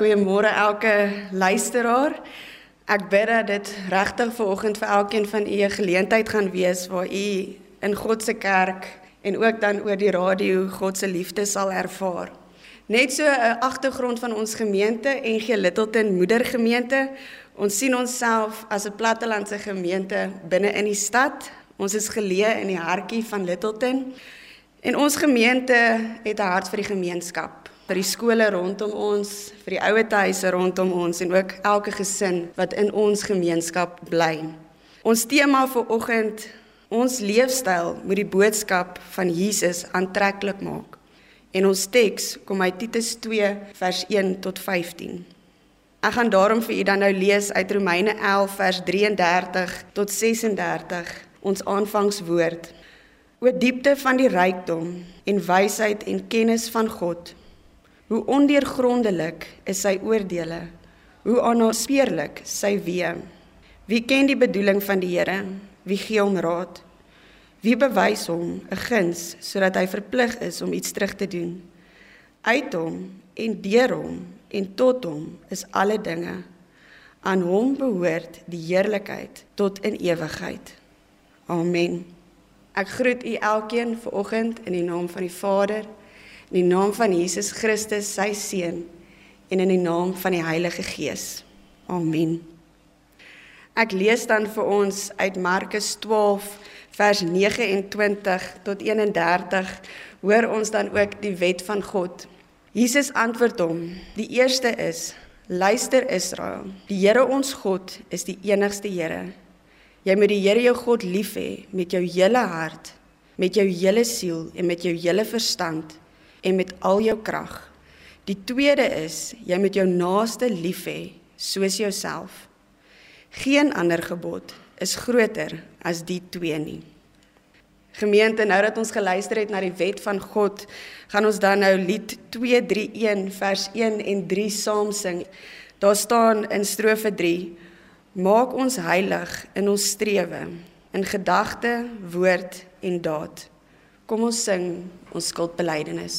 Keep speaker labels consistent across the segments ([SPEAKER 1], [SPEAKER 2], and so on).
[SPEAKER 1] goeiemôre elke luisteraar. Ek bid dat dit regtig vanoggend vir elkeen van u 'n geleentheid gaan wees waar u in God se kerk en ook dan oor die radio God se liefde sal ervaar. Net so 'n agtergrond van ons gemeente NG Littleton Moedergemeente. Ons sien onsself as 'n plattelandse gemeente binne in die stad. Ons is geleë in die hartjie van Littleton. En ons gemeente het 'n hart vir die gemeenskap, vir die skole rondom ons, vir die ouetehuise rondom ons en ook elke gesin wat in ons gemeenskap bly. Ons tema vir oggend, ons leefstyl moet die boodskap van Jesus aantreklik maak. En ons teks kom uit Titus 2 vers 1 tot 15. Ek gaan daarom vir u dan nou lees uit Romeine 11 vers 33 tot 36, ons aanvangswoord. O diepte van die rykdom en wysheid en kennis van God. Hoe ondeurgrondelik is sy oordeele. Hoe onaspeurlik sy weë. Wie ken die bedoeling van die Here? Wie gee hom raad? Wie bewys hom 'n guns sodat hy verplig is om iets terug te doen? Uit hom en deur hom en tot hom is alle dinge. Aan hom behoort die heerlikheid tot in ewigheid. Amen. Ek groet u elkeen vanoggend in die naam van die Vader, in die naam van Jesus Christus, sy seun, en in die naam van die Heilige Gees. Amen. Ek lees dan vir ons uit Markus 12 vers 29 tot 31. Hoor ons dan ook die wet van God. Jesus antwoord hom: Die eerste is: Luister Israel, die Here ons God is die enigste Here. Jy moet die Here jou God lief hê met jou hele hart, met jou hele siel en met jou hele verstand en met al jou krag. Die tweede is jy moet jou naaste lief hê soos jouself. Geen ander gebod is groter as die twee nie. Gemeente, nou dat ons geluister het na die wet van God, gaan ons dan nou lied 231 vers 1 en 3 saam sing. Daar staan in strofe 3 Maak ons heilig in ons strewe, in gedagte, woord en daad. Kom ons sing ons skuldbelydenis.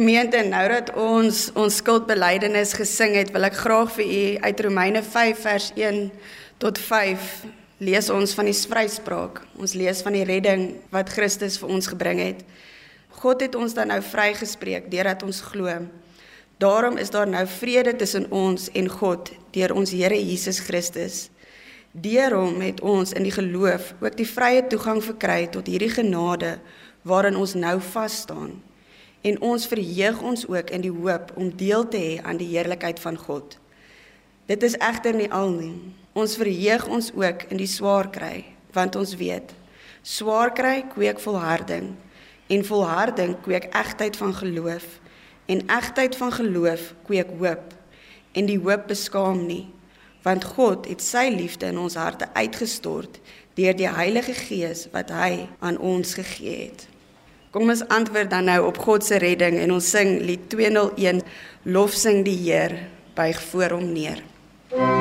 [SPEAKER 1] Gemeente, nou dat ons ons skuldbelydenis gesing het, wil ek graag vir u uit Romeine 5 vers 1 tot 5 lees ons van die vryspraak. Ons lees van die redding wat Christus vir ons gebring het. God het ons dan nou vrygespreek deurdat ons glo. Daarom is daar nou vrede tussen ons en God deur ons Here Jesus Christus. Deur hom het ons in die geloof ook die vrye toegang verkry tot hierdie genade waarin ons nou vas staan. En ons verheug ons ook in die hoop om deel te hê aan die heerlikheid van God. Dit is egter nie al nie. Ons verheug ons ook in die swaar kry, want ons weet swaar kry kweek volharding en volharding kweek egtheid van geloof en egtheid van geloof kweek hoop en die hoop beskaam nie want God het sy liefde in ons harte uitgestort deur die Heilige Gees wat hy aan ons gegee het. Kom ons antwoord dan nou op God se redding en ons sing lied 201 Lof sing die Heer buig voor hom neer. MUZIEK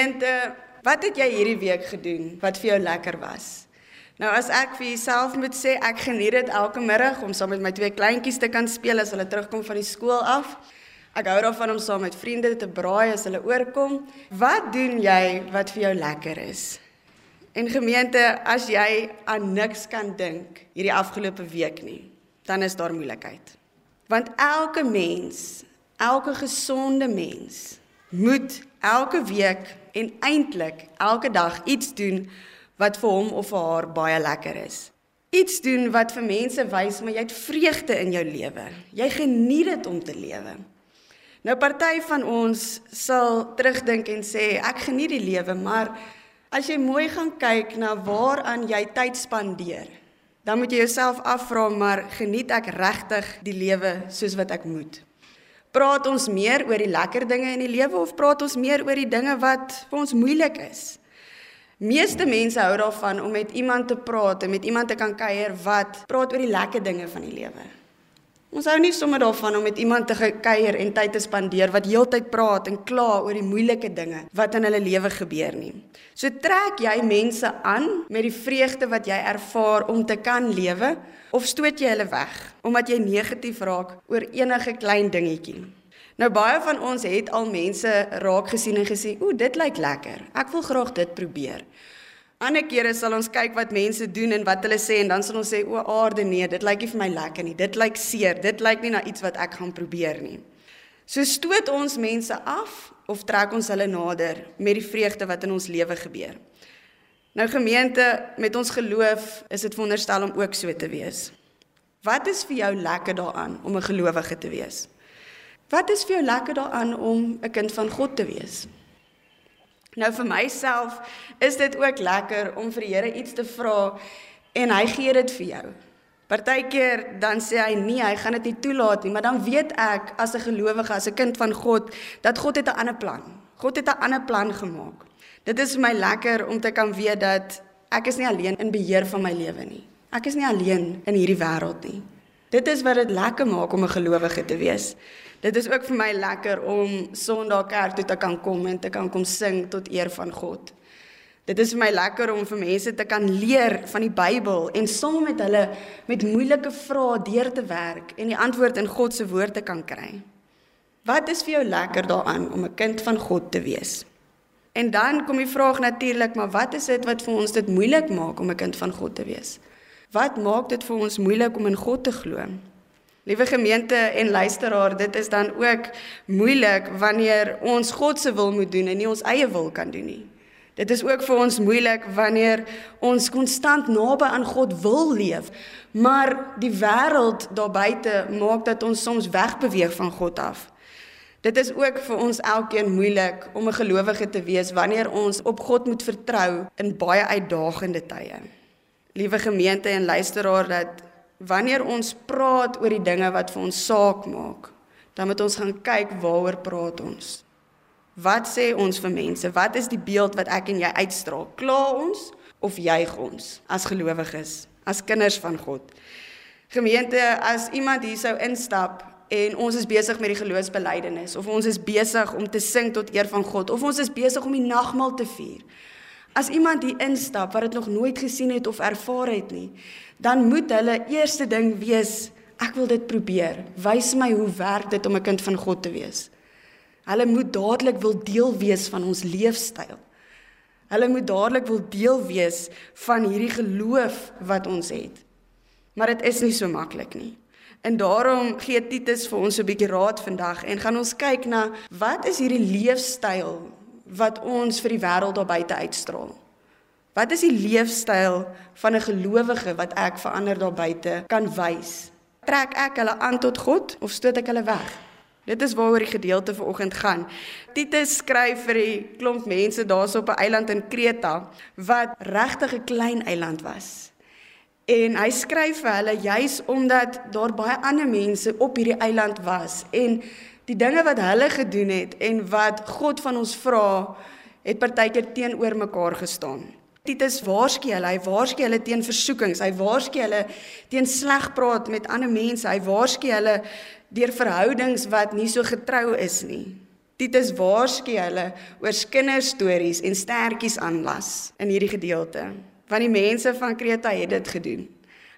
[SPEAKER 1] Gemeente, wat het jy hierdie week gedoen wat vir jou lekker was? Nou as ek vir jouself moet sê, ek geniet dit elke middag om saam met my twee kleintjies te kan speel as hulle terugkom van die skool af. Ek hou daarvan om saam met vriende te braai as hulle oorkom. Wat doen jy wat vir jou lekker is? En gemeente, as jy aan niks kan dink hierdie afgelope week nie, dan is daar moeilikheid. Want elke mens, elke gesonde mens moet elke week en eintlik elke dag iets doen wat vir hom of vir haar baie lekker is. Iets doen wat vir mense wys maar jy het vreugde in jou lewe. Jy geniet dit om te lewe. Nou party van ons sal terugdink en sê ek geniet die lewe, maar as jy mooi gaan kyk na waaraan jy tyd spandeer, dan moet jy jouself afvra maar geniet ek regtig die lewe soos wat ek moet? Praat ons meer oor die lekker dinge in die lewe of praat ons meer oor die dinge wat vir ons moeilik is? Meeste mense hou daarvan om met iemand te praat en met iemand te kan kuier wat praat oor die lekker dinge van die lewe. Ons hou nie sommer daarvan om met iemand te kuier en tyd te spandeer wat heeltyd praat en kla oor die moeilike dinge wat in hulle lewe gebeur nie. So trek jy mense aan met die vreugde wat jy ervaar om te kan lewe of stoot jy hulle weg omdat jy negatief raak oor enige klein dingetjie. Nou baie van ons het al mense raak gesien en gesê, "Ooh, dit lyk lekker. Ek wil graag dit probeer." Ander kere sal ons kyk wat mense doen en wat hulle sê en dan sal ons sê, "O aarde, nee, dit lyk nie vir my lekker nie. Dit lyk seer. Dit lyk nie na iets wat ek gaan probeer nie." So stoot ons mense af of trek ons hulle nader met die vreugde wat in ons lewe gebeur. Nou gemeente, met ons geloof is dit wonderstel om ook so te wees. Wat is vir jou lekker daaraan om 'n gelowige te wees? Wat is vir jou lekker daaraan om 'n kind van God te wees? Nou vir myself is dit ook lekker om vir die Here iets te vra en hy gee dit vir jou. Partykeer dan sê hy nee, hy gaan dit nie toelaat nie, maar dan weet ek as 'n gelowige, as 'n kind van God, dat God het 'n ander plan. God het 'n ander plan gemaak. Dit is vir my lekker om te kan weet dat ek is nie alleen in beheer van my lewe nie. Ek is nie alleen in hierdie wêreld nie. Dit is wat dit lekker maak om 'n gelowige te wees. Dit is ook vir my lekker om Sondag kerk toe te kan kom en te kan kom sing tot eer van God. Dit is vir my lekker om vir mense te kan leer van die Bybel en saam met hulle met moeilike vrae deur te werk en die antwoord in God se woord te kan kry. Wat is vir jou lekker daaraan om 'n kind van God te wees? En dan kom die vraag natuurlik, maar wat is dit wat vir ons dit moeilik maak om 'n kind van God te wees? Wat maak dit vir ons moeilik om in God te glo? Liewe gemeente en luisteraar, dit is dan ook moeilik wanneer ons God se wil moet doen en nie ons eie wil kan doen nie. Dit is ook vir ons moeilik wanneer ons konstant naby aan God wil leef, maar die wêreld daar buite maak dat ons soms wegbeweeg van God af. Dit is ook vir ons elkeen moeilik om 'n gelowige te wees wanneer ons op God moet vertrou in baie uitdagende tye liewe gemeente en luisteraar dat wanneer ons praat oor die dinge wat vir ons saak maak, dan moet ons gaan kyk waaroor praat ons. Wat sê ons vir mense? Wat is die beeld wat ek en jy uitstraal? Kla ons of juig ons as gelowiges, as kinders van God? Gemeente, as iemand hier sou instap en ons is besig met die geloofsbelijdenis of ons is besig om te sing tot eer van God of ons is besig om die nagmaal te vier, As iemand hier instap wat dit nog nooit gesien het of ervaar het nie, dan moet hulle eerste ding wees, ek wil dit probeer. Wys my hoe werk dit om 'n kind van God te wees. Hulle moet dadelik wil deel wees van ons leefstyl. Hulle moet dadelik wil deel wees van hierdie geloof wat ons het. Maar dit is nie so maklik nie. En daarom gee Titus vir ons 'n bietjie raad vandag en gaan ons kyk na wat is hierdie leefstyl wat ons vir die wêreld daar buite uitstraal? Wat is die leefstyl van 'n gelowige wat ek vir ander daar buite kan wys? Trek ek hulle aan tot God of stoot ek hulle weg? Dit is waaroor die gedeelte vanoggend gaan. Titus skryf vir die klomp mense daarso op 'n eiland in Kreta wat regtig 'n klein eiland was. En hy skryf vir hulle juis omdat daar baie ander mense op hierdie eiland was en die dinge wat hulle gedoen het en wat God van ons vra, het partykeer teenoor mekaar gestaan. Titus waarsku hulle, hy waarsku hulle teen versoekings, hy waarsku hulle teen sleg praat met ander mense, hy waarsku hulle deur verhoudings wat nie so getrou is nie. Titus waarsku hulle oor kinderstories en stertjies aanlas in hierdie gedeelte. Want die mense van Kreta het dit gedoen.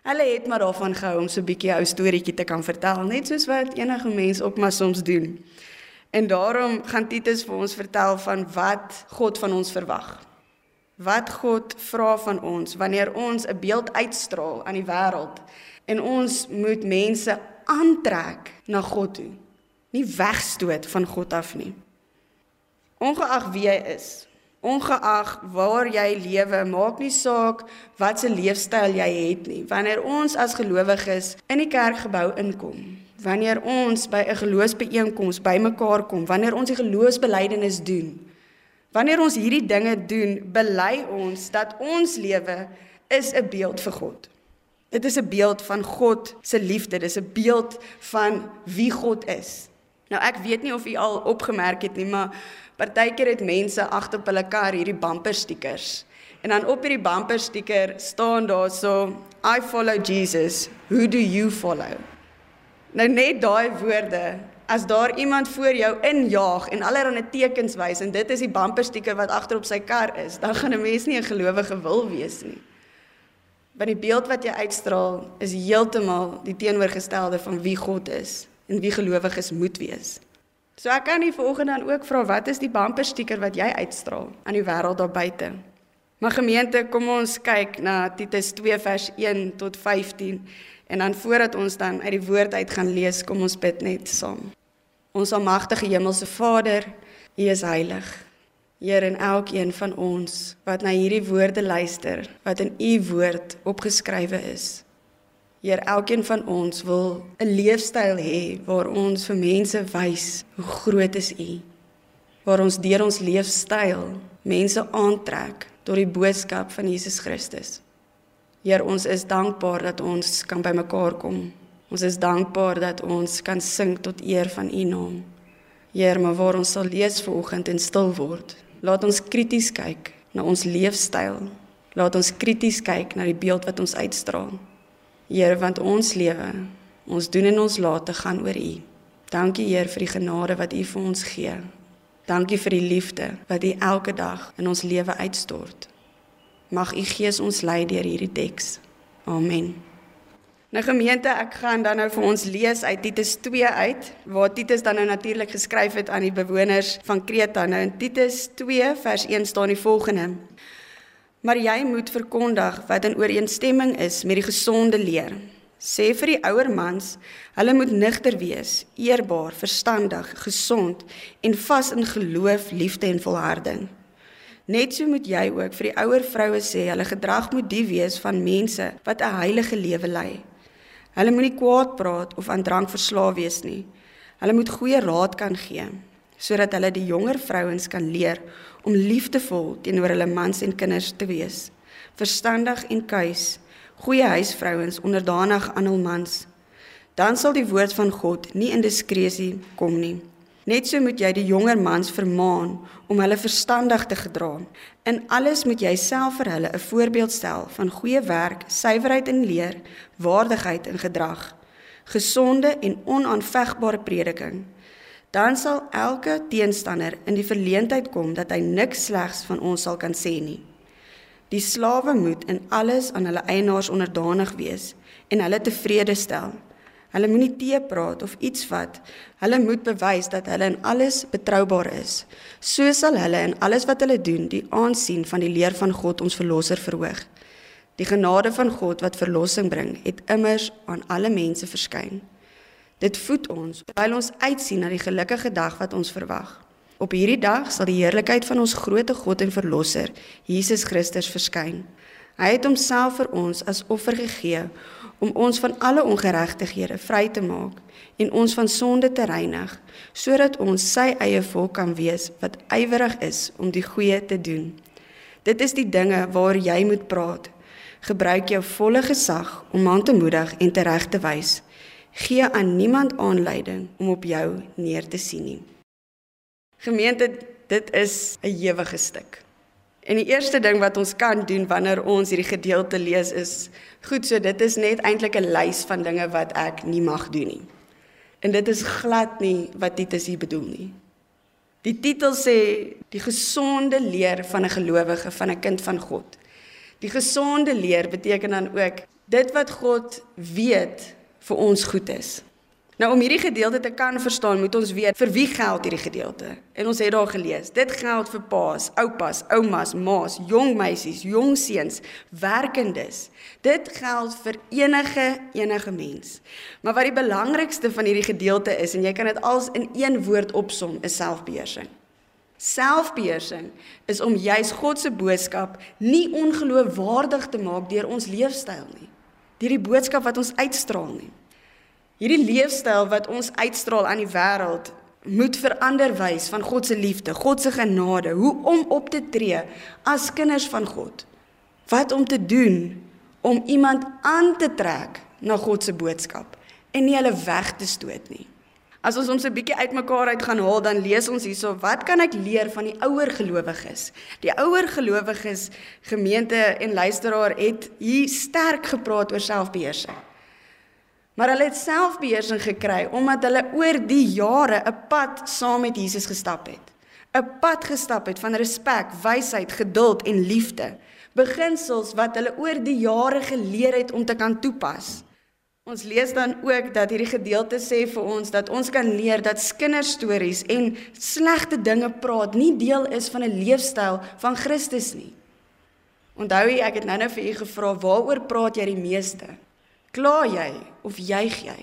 [SPEAKER 1] Hulle het maar daarvan gehou om so 'n bietjie ou storieetjie te kan vertel, net soos wat enige mens ook maar soms doen. En daarom gaan Titus vir ons vertel van wat God van ons verwag. Wat God vra van ons wanneer ons 'n beeld uitstraal aan die wêreld en ons moet mense aantrek na God toe, nie wegstoot van God af nie. Ongeag wie jy is, Ongeag waar jy lewe, maak nie saak wat se leefstyl jy het nie. Wanneer ons as gelowiges in die kerkgebou inkom, wanneer ons by 'n geloofsbijeenkoms bymekaar kom, wanneer ons die geloofsbelijdenis doen, wanneer ons hierdie dinge doen, bely ons dat ons lewe is 'n beeld vir God. Dit is 'n beeld van God se liefde, dit is 'n beeld van wie God is. Nou ek weet nie of u al opgemerk het nie, maar Partykeer het mense agter op hulle kar hierdie bumper stickers En dan op hierdie bumper sticker staan daar so I follow Jesus. Who do you follow? Nou net daai woorde as daar iemand voor jou injaag en allerlei tekens wys en dit is die bumper sticker wat agter op sy kar is, dan gaan 'n mens nie 'n gelowige wil wees nie. Want die beeld wat jy uitstraal is heeltemal die teenoorgestelde van wie God is en wie gelowiges moet wees. So ek kan nie vanoggend dan ook vra wat is die bumper sticker wat jy uitstraal aan die wêreld daar buite? Maar gemeente, kom ons kyk na Titus 2 vers 1 tot 15 en dan voordat ons dan uit die woord uit gaan lees, kom ons bid net saam. Ons almagtige hemelse Vader, U is heilig. Here en elkeen van ons wat na hierdie woorde luister wat in U woord opgeskrywe is. Heer, elkeen van ons wil 'n leefstyl hê waar ons vir mense wys hoe groot is U. Waar ons deur ons leefstyl mense aantrek tot die boodskap van Jesus Christus. Heer, ons is dankbaar dat ons kan bymekaar kom Ons is dankbaar dat ons kan sing tot eer van U naam. Heer, maar waar ons sal lees vanoggend en stil word. Laat ons krities kyk na ons leefstyl. Laat ons krities kyk na die beeld wat ons uitstraal. Heer, want ons lewe, ons doen en ons late gaan oor U. Dankie Heer vir die genade wat U vir ons gee. Dankie vir die liefde wat U elke dag in ons lewe uitstort. Mag U Gees ons lei deur hierdie teks. Amen. Nou gemeente, ek gaan dan nou vir ons lees uit Titus 2 uit, waar Titus dan nou natuurlik geskryf het aan die bewoners van Kreta. Nou in Titus 2 vers 1 staan die volgende: Maar jy moet verkondig wat in ooreenstemming is met die gesonde leer. Sê vir die ouer mans, hulle moet nigter wees, eerbaar, verstandig, gesond en vas in geloof, liefde en volharding. Net so moet jy ook vir die ouer vroue sê, hulle gedrag moet die wees van mense wat 'n heilige lewe lei. Hulle moenie kwaad praat of aan drank verslaaf wees nie. Hulle moet goeie raad kan gee sodat hulle die jonger vrouens kan leer om liefdevol teenoor hulle mans en kinders te wees. Verstandig en kuis, goeie huisvrouens onderdanig aan hul mans. Dan sal die woord van God nie in diskresie kom nie. Net so moet jy die jonger mans vermaan om hulle verstandig te gedra. In alles moet jy self vir hulle 'n voorbeeld stel van goeie werk, suiwerheid in leer, waardigheid in gedrag, gesonde en onaanvegbare prediking. Dan sal elke teenstander in die verleentheid kom dat hy niks slegs van ons sal kan sê nie. Die slawe moet in alles aan hulle eienaars onderdanig wees en hulle tevrede stel. Hulle moenie te praat of iets wat. Hulle moet bewys dat hulle in alles betroubaar is. So sal hulle in alles wat hulle doen die aansien van die leer van God ons verlosser verhoog. Die genade van God wat verlossing bring, het immers aan alle mense verskyn. Dit voed ons terwyl ons uitsien na die gelukkige dag wat ons verwag. Op hierdie dag sal die heerlikheid van ons groote God en verlosser, Jesus Christus verskyn. Hy het homself vir ons as offer gegee om ons van alle ongeregtighede vry te maak en ons van sonde te reinig, sodat ons sy eie volk kan wees wat ywerig is om die goeie te doen. Dit is die dinge waar jy moet praat. Gebruik jou volle gesag om aan te moedig en te reg te wys. Gee aan niemand aanleiding om op jou neer te sien nie. Gemeente, dit is 'n ewige stuk. En die eerste ding wat ons kan doen wanneer ons hierdie gedeelte lees is goed, so dit is net eintlik 'n lys van dinge wat ek nie mag doen nie. En dit is glad nie wat Titus hier bedoel nie. Die titel sê die gesonde leer van 'n gelowige, van 'n kind van God. Die gesonde leer beteken dan ook dit wat God weet vir ons goed is. Nou om hierdie gedeelte te kan verstaan, moet ons weet vir wie geld hierdie gedeelte. En ons het daar gelees. Dit geld vir paas, oupas, oumas, ma's, jong meisies, jong seuns, werkendes. Dit geld vir enige enige mens. Maar wat die belangrikste van hierdie gedeelte is en jy kan dit als in een woord opsom, is selfbeheersing. Selfbeheersing is om juis God se boodskap nie ongeloofwaardig te maak deur ons leefstyl nie. Deur die boodskap wat ons uitstraal nie. Hierdie leefstyl wat ons uitstraal aan die wêreld moet verander wys van God se liefde, God se genade, hoe om op te tree as kinders van God. Wat om te doen om iemand aan te trek na God se boodskap en nie hulle weg te stoot nie. As ons ons 'n bietjie uitmekaar uit gaan haal, dan lees ons hierso, wat kan ek leer van die ouer gelowiges? Die ouer gelowiges gemeente en luisteraar het hier sterk gepraat oor selfbeheersing. Maar hulle het selfbeheersing gekry omdat hulle oor die jare 'n pad saam met Jesus gestap het. 'n Pad gestap het van respek, wysheid, geduld en liefde. Beginsels wat hulle oor die jare geleer het om te kan toepas. Ons lees dan ook dat hierdie gedeelte sê vir ons dat ons kan leer dat kinderstories en slegte dinge praat nie deel is van 'n leefstyl van Christus nie. Onthou jy ek het nou-nou vir u gevra waaroor praat jy die meeste? Kla jy of juig jy?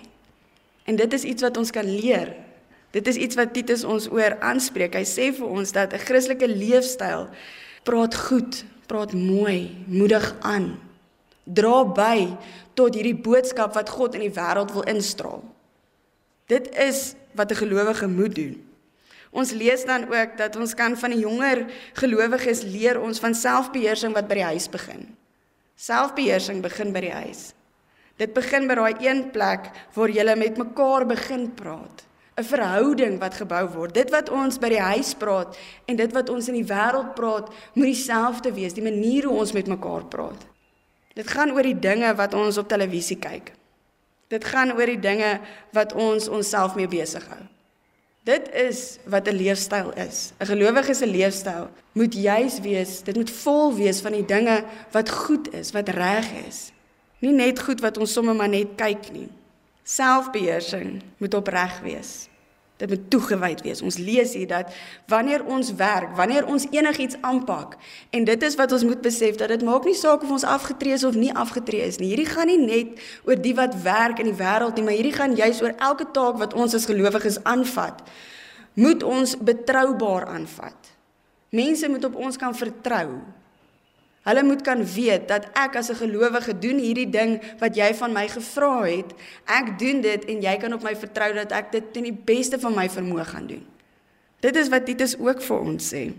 [SPEAKER 1] En dit is iets wat ons kan leer. Dit is iets wat Titus ons oor aanspreek. Hy sê vir ons dat 'n Christelike leefstyl praat goed, praat mooi, moedig aan, dra by tot hierdie boodskap wat God in die wêreld wil instraal. Dit is wat 'n gelowige moet doen. Ons lees dan ook dat ons kan van die jonger gelowiges leer ons van selfbeheersing wat by die huis begin. Selfbeheersing begin by die huis. Dit begin by daai een plek waar jy met mekaar begin praat. 'n Verhouding wat gebou word. Dit wat ons by die huis praat en dit wat ons in die wêreld praat, moet dieselfde wees, die manier hoe ons met mekaar praat. Dit gaan oor die dinge wat ons op televisie kyk. Dit gaan oor die dinge wat ons onsself mee besig hou. Dit is wat 'n leefstyl is. 'n Gelowige se leefstyl moet juis wees, dit moet vol wees van die dinge wat goed is, wat reg is. Nie net goed wat ons sommer maar net kyk nie. Selfbeheersing moet opreg wees. Dit moet toegewyd wees. Ons lees hier dat wanneer ons werk, wanneer ons enigiets aanpak en dit is wat ons moet besef dat dit maak nie saak of ons afgetree is of nie afgetree is nie. Hierdie gaan nie net oor die wat werk in die wêreld nie, maar hierdie gaan juis oor elke taak wat ons as gelowiges aanvat. Moet ons betroubaar aanvat. Mense moet op ons kan vertrou. Hulle moet kan weet dat ek as 'n gelowige doen hierdie ding wat jy van my gevra het. Ek doen dit en jy kan op my vertrou dat ek dit ten die beste van my vermoë gaan doen. Dit is wat Titus ook vir ons sê.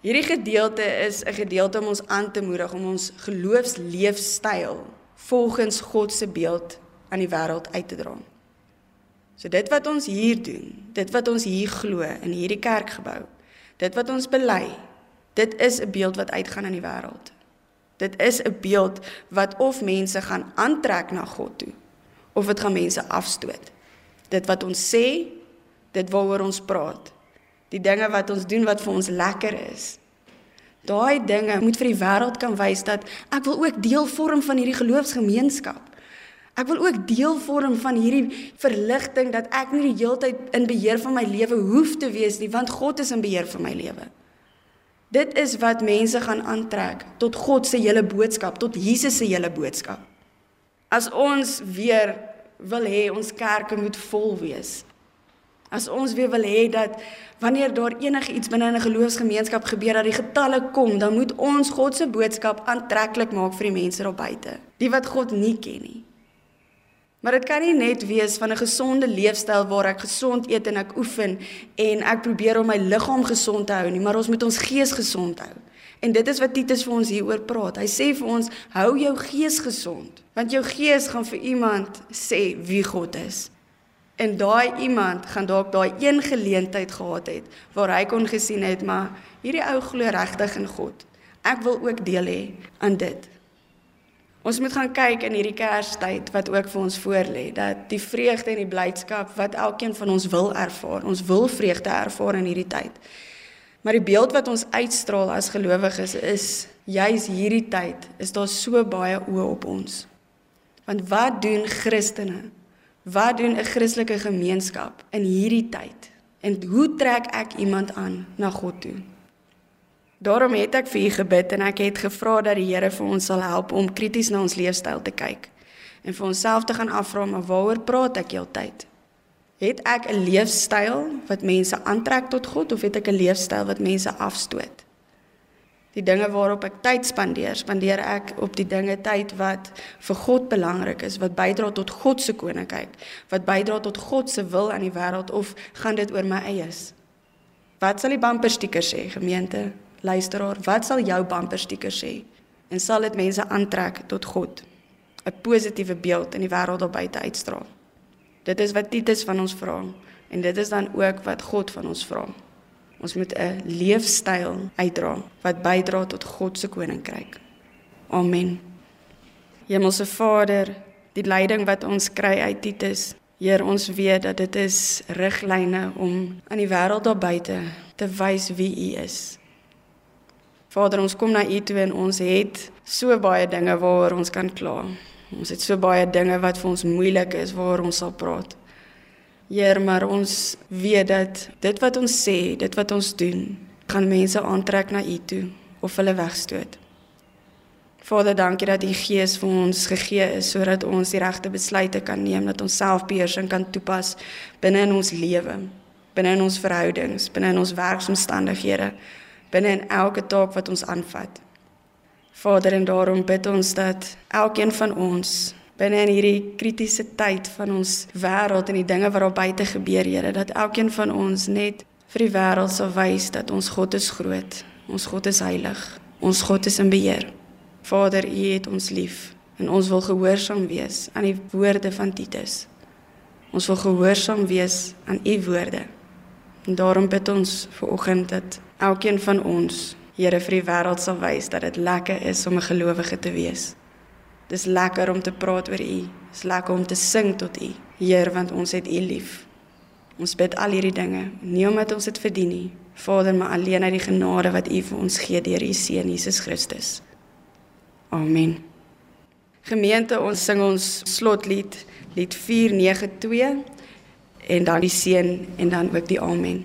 [SPEAKER 1] Hierdie gedeelte is 'n gedeelte om ons aan te moedig om ons geloofsleefstyl volgens God se beeld aan die wêreld uit te dra. So dit wat ons hier doen, dit wat ons hier glo in hierdie kerkgebou, dit wat ons bely, Dit is 'n beeld wat uitgaan in die wêreld. Dit is 'n beeld wat of mense gaan aantrek na God toe of dit gaan mense afstoot. Dit wat ons sê, dit waaroor ons praat. Die dinge wat ons doen wat vir ons lekker is. Daai dinge moet vir die wêreld kan wys dat ek wil ook deel vorm van hierdie geloofsgemeenskap. Ek wil ook deel vorm van hierdie verligting dat ek nie die hele tyd in beheer van my lewe hoef te wees nie, want God is in beheer van my lewe. Dit is wat mense gaan aantrek tot God se hele boodskap, tot Jesus se hele boodskap. As ons weer wil hê ons kerke moet vol wees. As ons weer wil hê dat wanneer daar enigiets binne 'n geloofsgemeenskap gebeur dat die getalle kom, dan moet ons God se boodskap aantreklik maak vir die mense daar buite, die wat God nie ken nie. Maar dit kan nie net wees van 'n gesonde leefstyl waar ek gesond eet en ek oefen en ek probeer om my liggaam gesond te hou nie, maar ons moet ons gees gesond hou. En dit is wat Titus vir ons hieroor praat. Hy sê vir ons, hou jou gees gesond, want jou gees gaan vir iemand sê wie God is. En daai iemand gaan dalk daai een geleentheid gehad het waar hy kon gesien het, maar hierdie ou glo regtig in God. Ek wil ook deel hê aan dit. Ons moet gaan kyk in hierdie Kerstyd wat ook vir ons voorlê, dat die vreugde en die blydskap wat elkeen van ons wil ervaar, ons wil vreugde ervaar in hierdie tyd. Maar die beeld wat ons uitstraal as gelowiges is juis hierdie tyd is daar so baie oë op ons. Want wat doen Christene? Wat doen 'n Christelike gemeenskap in hierdie tyd? En hoe trek ek iemand aan na God toe? Daarom het ek vir u gebid en ek het gevra dat die Here vir ons sal help om krities na ons leefstyl te kyk en vir onsself te gaan afvra maar waaroor praat ek heeltyd? Het ek 'n leefstyl wat mense aantrek tot God of het ek 'n leefstyl wat mense afstoot? Die dinge waarop ek tyd spandeer, spandeer ek op die dinge tyd wat vir God belangrik is, wat bydra tot God se koninkryk, wat bydra tot God se wil aan die wêreld of gaan dit oor my eies? Wat sal die bumpersticker sê, gemeente? Luisteraar, wat sal jou bumper sticker sê? En sal dit mense aantrek tot God? 'n Positiewe beeld in die wêreld daar buite uitstraal. Dit is wat Titus van ons vra en dit is dan ook wat God van ons vra. Ons moet 'n leefstyl uitdra wat bydra tot God se koninkryk. Amen. Hemelse Vader, die leiding wat ons kry uit Titus, Heer, ons weet dat dit is riglyne om aan die wêreld daar buite te wys wie U is. Vader, ons kom na U toe en ons het so baie dinge waaroor ons kan kla. Ons het so baie dinge wat vir ons moeilik is waaroor ons sal praat. Heer, maar ons weet dat dit wat ons sê, dit wat ons doen, gaan mense aantrek na U toe of hulle wegstoot. Vader, dankie dat U Gees vir ons gegee is sodat ons die regte besluite kan neem, dat ons selfbeheersing kan toepas binne in ons lewe, binne in ons verhoudings, binne in ons werksomstandighede, binne in elke taak wat ons aanvat. Vader, en daarom bid ons dat elkeen van ons binne in hierdie kritiese tyd van ons wêreld en die dinge wat daar buite gebeur, Here, dat elkeen van ons net vir die wêreld sal wys dat ons God is groot, ons God is heilig, ons God is in beheer. Vader, U het ons lief en ons wil gehoorsaam wees aan die woorde van Titus. Ons wil gehoorsaam wees aan U woorde. En daarom bid ons vir oggend dat elkeen van ons Here vir die wêreld sal wys dat dit lekker is om 'n gelowige te wees. Dis lekker om te praat oor U. Dis lekker om te sing tot U. Heer, want ons het U lief. Ons bid al hierdie dinge nie omdat ons dit verdien nie, Vader, maar alleen uit die genade wat U vir ons gee deur U seun Jesus Christus. Amen. Gemeente, ons sing ons slotlied, lied 492 en dan die seën en dan ook die amen.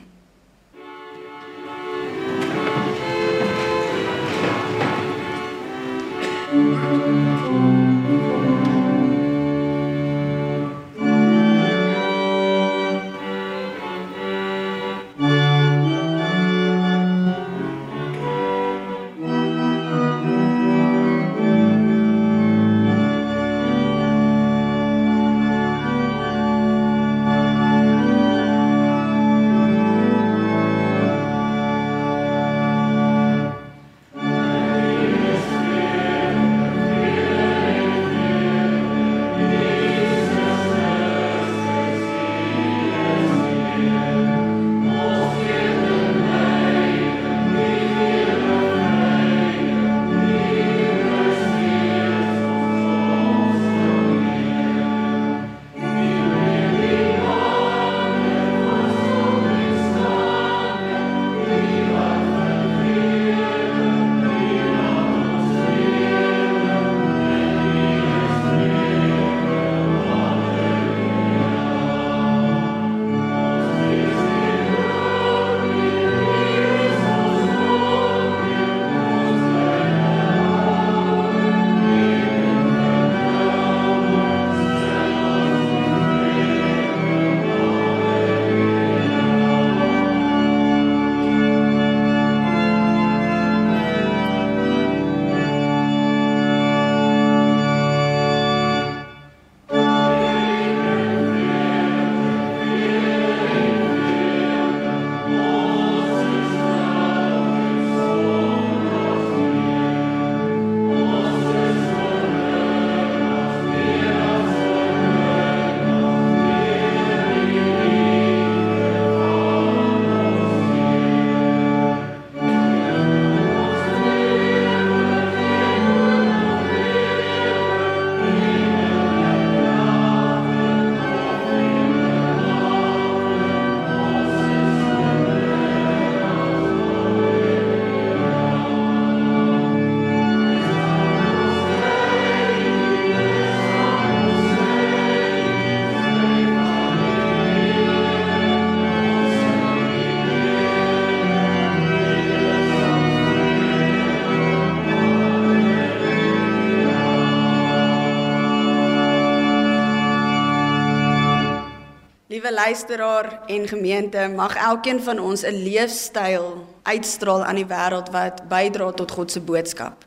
[SPEAKER 1] Liewe luisteraar en gemeente, mag elkeen van ons 'n leefstyl uitstraal aan die wêreld wat bydra tot God se boodskap.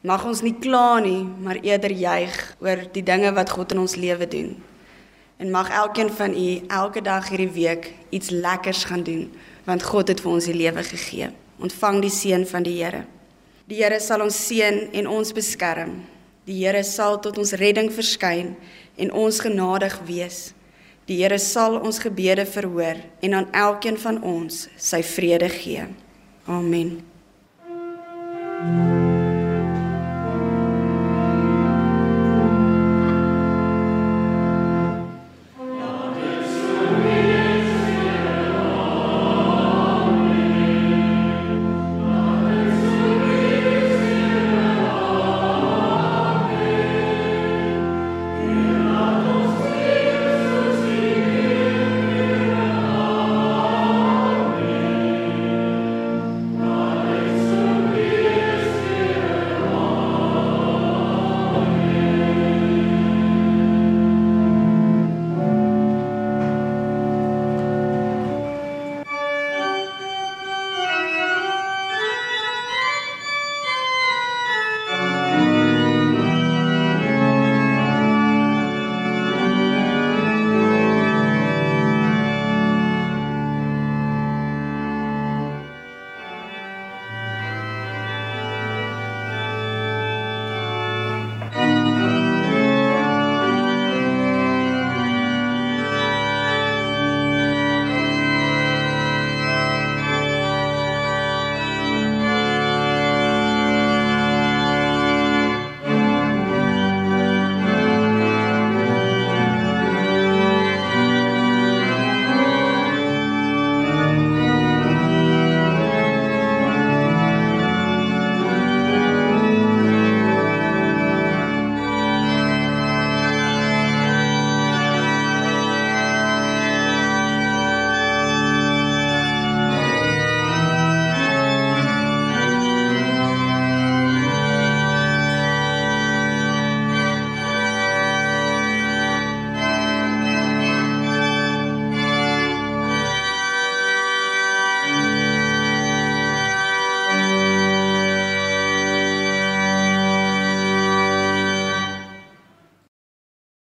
[SPEAKER 1] Mag ons nie kla nie, maar eerder juig oor die dinge wat God in ons lewe doen. En mag elkeen van u elke dag hierdie week iets lekkers gaan doen, want God het vir ons die lewe gegee. Ontvang die seën van die Here. Die Here sal ons seën en ons beskerm. Die Here sal tot ons redding verskyn en ons genadig wees. Die Here sal ons gebede verhoor en aan elkeen van ons sy vrede gee. Amen. thank you